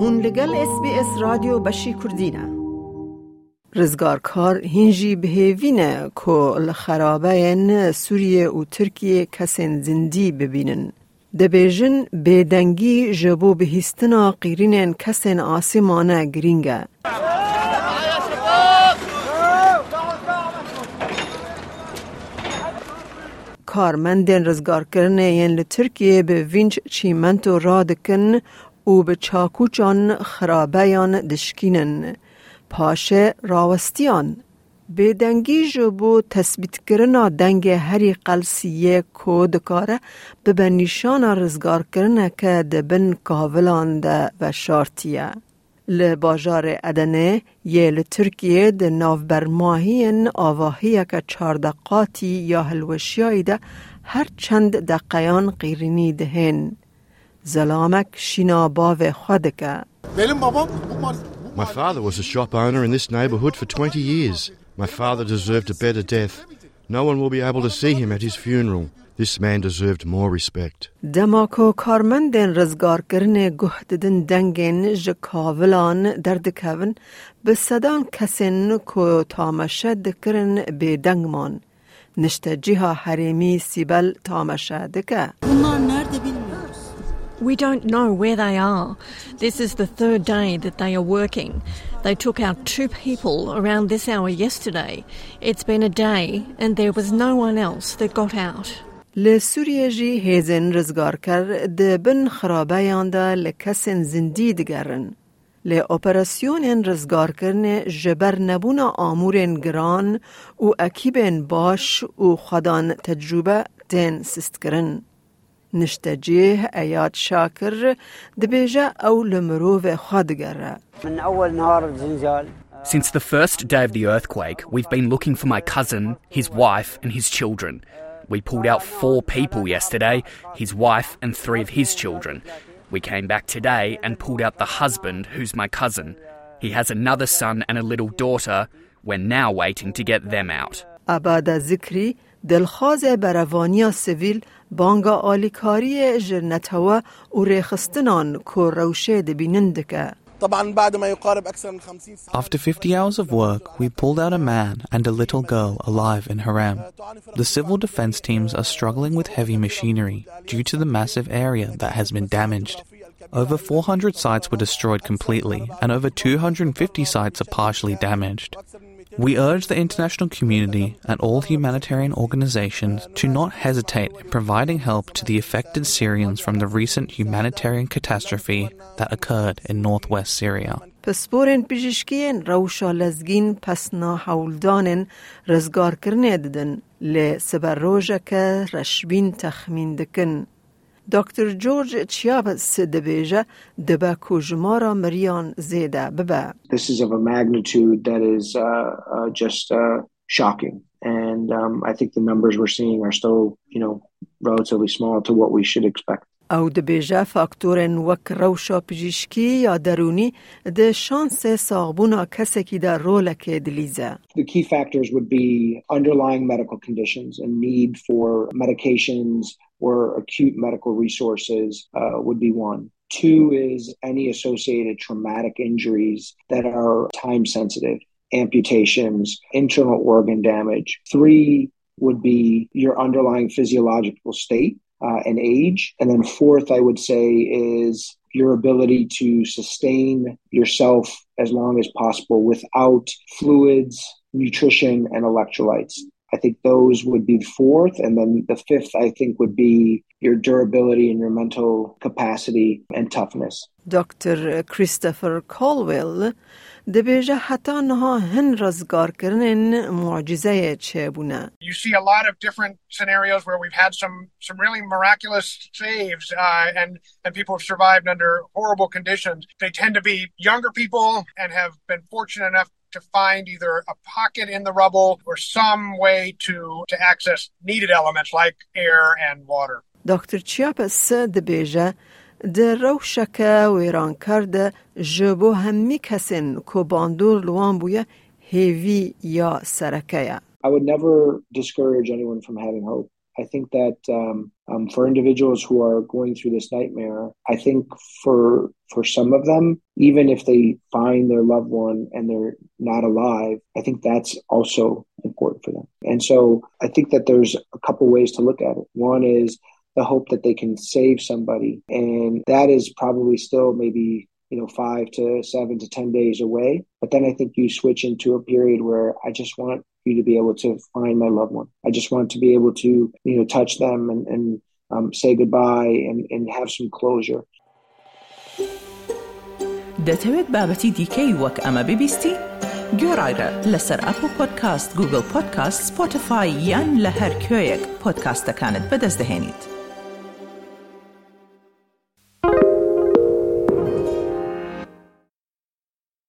هون لگل اس بی اس رادیو بشی کردینه رزگارکار هنجی بهوینه که الخرابه سوریه و ترکیه کسین زندی ببینن. دبیجن بدنگی جبو بهستنا قیرین کسین آسمانه گرینگه. کارمندین رزگار کرنه ین لترکیه به وینچ چیمنتو را دکن و به چاکوچان خرابیان دشکینن. پاشه راوستیان به دنگی جبو تثبیت کرنا دنگ هری قلسیه کو دکاره به بنیشان رزگار کرنه که دبن کاولان ده و شارتیه. لباجار ادنه یه لترکیه ده ناوبرماهین آواهیه که چاردقاتی یا هلوشیایی ده هر چند دقیان قیرینی دهن. زلامک شینا باو خودکه. My father was a shop owner in this neighbourhood for 20 years. My father deserved a better death. No one will be able to see him at his funeral. This man deserved more respect. دماکو کارمندین رزگار کرنه گهددن دنگین جکاولان دردکون به صدان کسین کو تامشه دکرن به دنگمان. نشته جیها حریمی سیبل تامشه دکه. Bunlar nerede bilmiyoruz. We don't know where they are. This is the third day that they are working. They took out two people around this hour yesterday. It's been a day and there was no one else that got out. لسوریه جی هیزن رزگار کر ده بن خرابه دا لکسن زندی دگرن. ل اپراسیون رزگار کرن جبر نبونا آمورن گران و اکیبن باش و خدان تجربه دین سست کرن. نشتجيه اياد شاكر دبيجا او لمروف خادقرة من أول نهار الزلزال Since the first day of the earthquake, we've been looking for my cousin, his wife, and his children. We pulled out four people yesterday his wife and three of his children. We came back today and pulled out the husband, who's my cousin. He has another son and a little daughter. We're now waiting to get them out. ابادا ذکری دلخواز بروانیا سویل بانگا آلیکاری جرنتوا و ریخستنان کو روشه دبینندکه طبعا بعد ما يقارب أكثر من 50 ساعة After 50 hours of work, we pulled out a man and a little girl alive in Haram. The civil defense teams are struggling with heavy machinery due to the massive area that has been damaged. Over 400 sites were destroyed completely, and over 250 sites are partially damaged. We urge the international community and all humanitarian organizations to not hesitate in providing help to the affected Syrians from the recent humanitarian catastrophe that occurred in northwest Syria. پسپورن پزشکین روشا لزگین پسنا حولدانن رزگار کرنه ددن لی سبر روژه که رشبین تخمین دکن. دکتر جورج چیابس دبیجه دبا کوجمارا مریان زیده ببه. this is of a magnitude that is uh, uh, just uh, shocking. And um, I think the numbers we're seeing are still, you know, relatively small to what we should expect. او دبیجه فاکتورن وک روشا پزشکی یا درونی ده شانس ساغبونا کسکی در رولک دلیزه. The key factors would be underlying medical conditions and need for medications or acute medical resources uh, would be one. Two is any associated traumatic injuries that are time sensitive, amputations, internal organ damage. Three would be your underlying physiological state uh, and age. And then fourth, I would say, is your ability to sustain yourself as long as possible without fluids, nutrition, and electrolytes. I think those would be the fourth. And then the fifth, I think, would be your durability and your mental capacity and toughness. دکتر کریستوفر کولویل دبیجه حتی نها هن رزگار کرنن معجزه چه بونه. you see a lot of different scenarios where we've had some some really miraculous saves uh, and and people have survived under horrible conditions. They tend to be younger people and have been fortunate enough to find either a pocket in the rubble or some way to, to access needed elements like air and water. Dr. Chiampas لوان یا I would never discourage anyone from having hope. I think that um, um, for individuals who are going through this nightmare, I think for for some of them, even if they find their loved one and they're not alive, I think that's also important for them. And so I think that there's a couple ways to look at it. One is the hope that they can save somebody, and that is probably still maybe you know five to seven to ten days away. But then I think you switch into a period where I just want you to be able to find my loved one. I just want to be able to, you know, touch them and, and um, say goodbye and, and have some closure. دەتەوێت بابەتی دیکەی وەک ئەمە ببیستی؟ گۆڕایرە لەسەر ئەپ و پۆدکاست گوگل پۆدکاست سپۆتفاای یان لە هەر کوێیەک پۆدکاستەکانت بەدەست دەێنیت.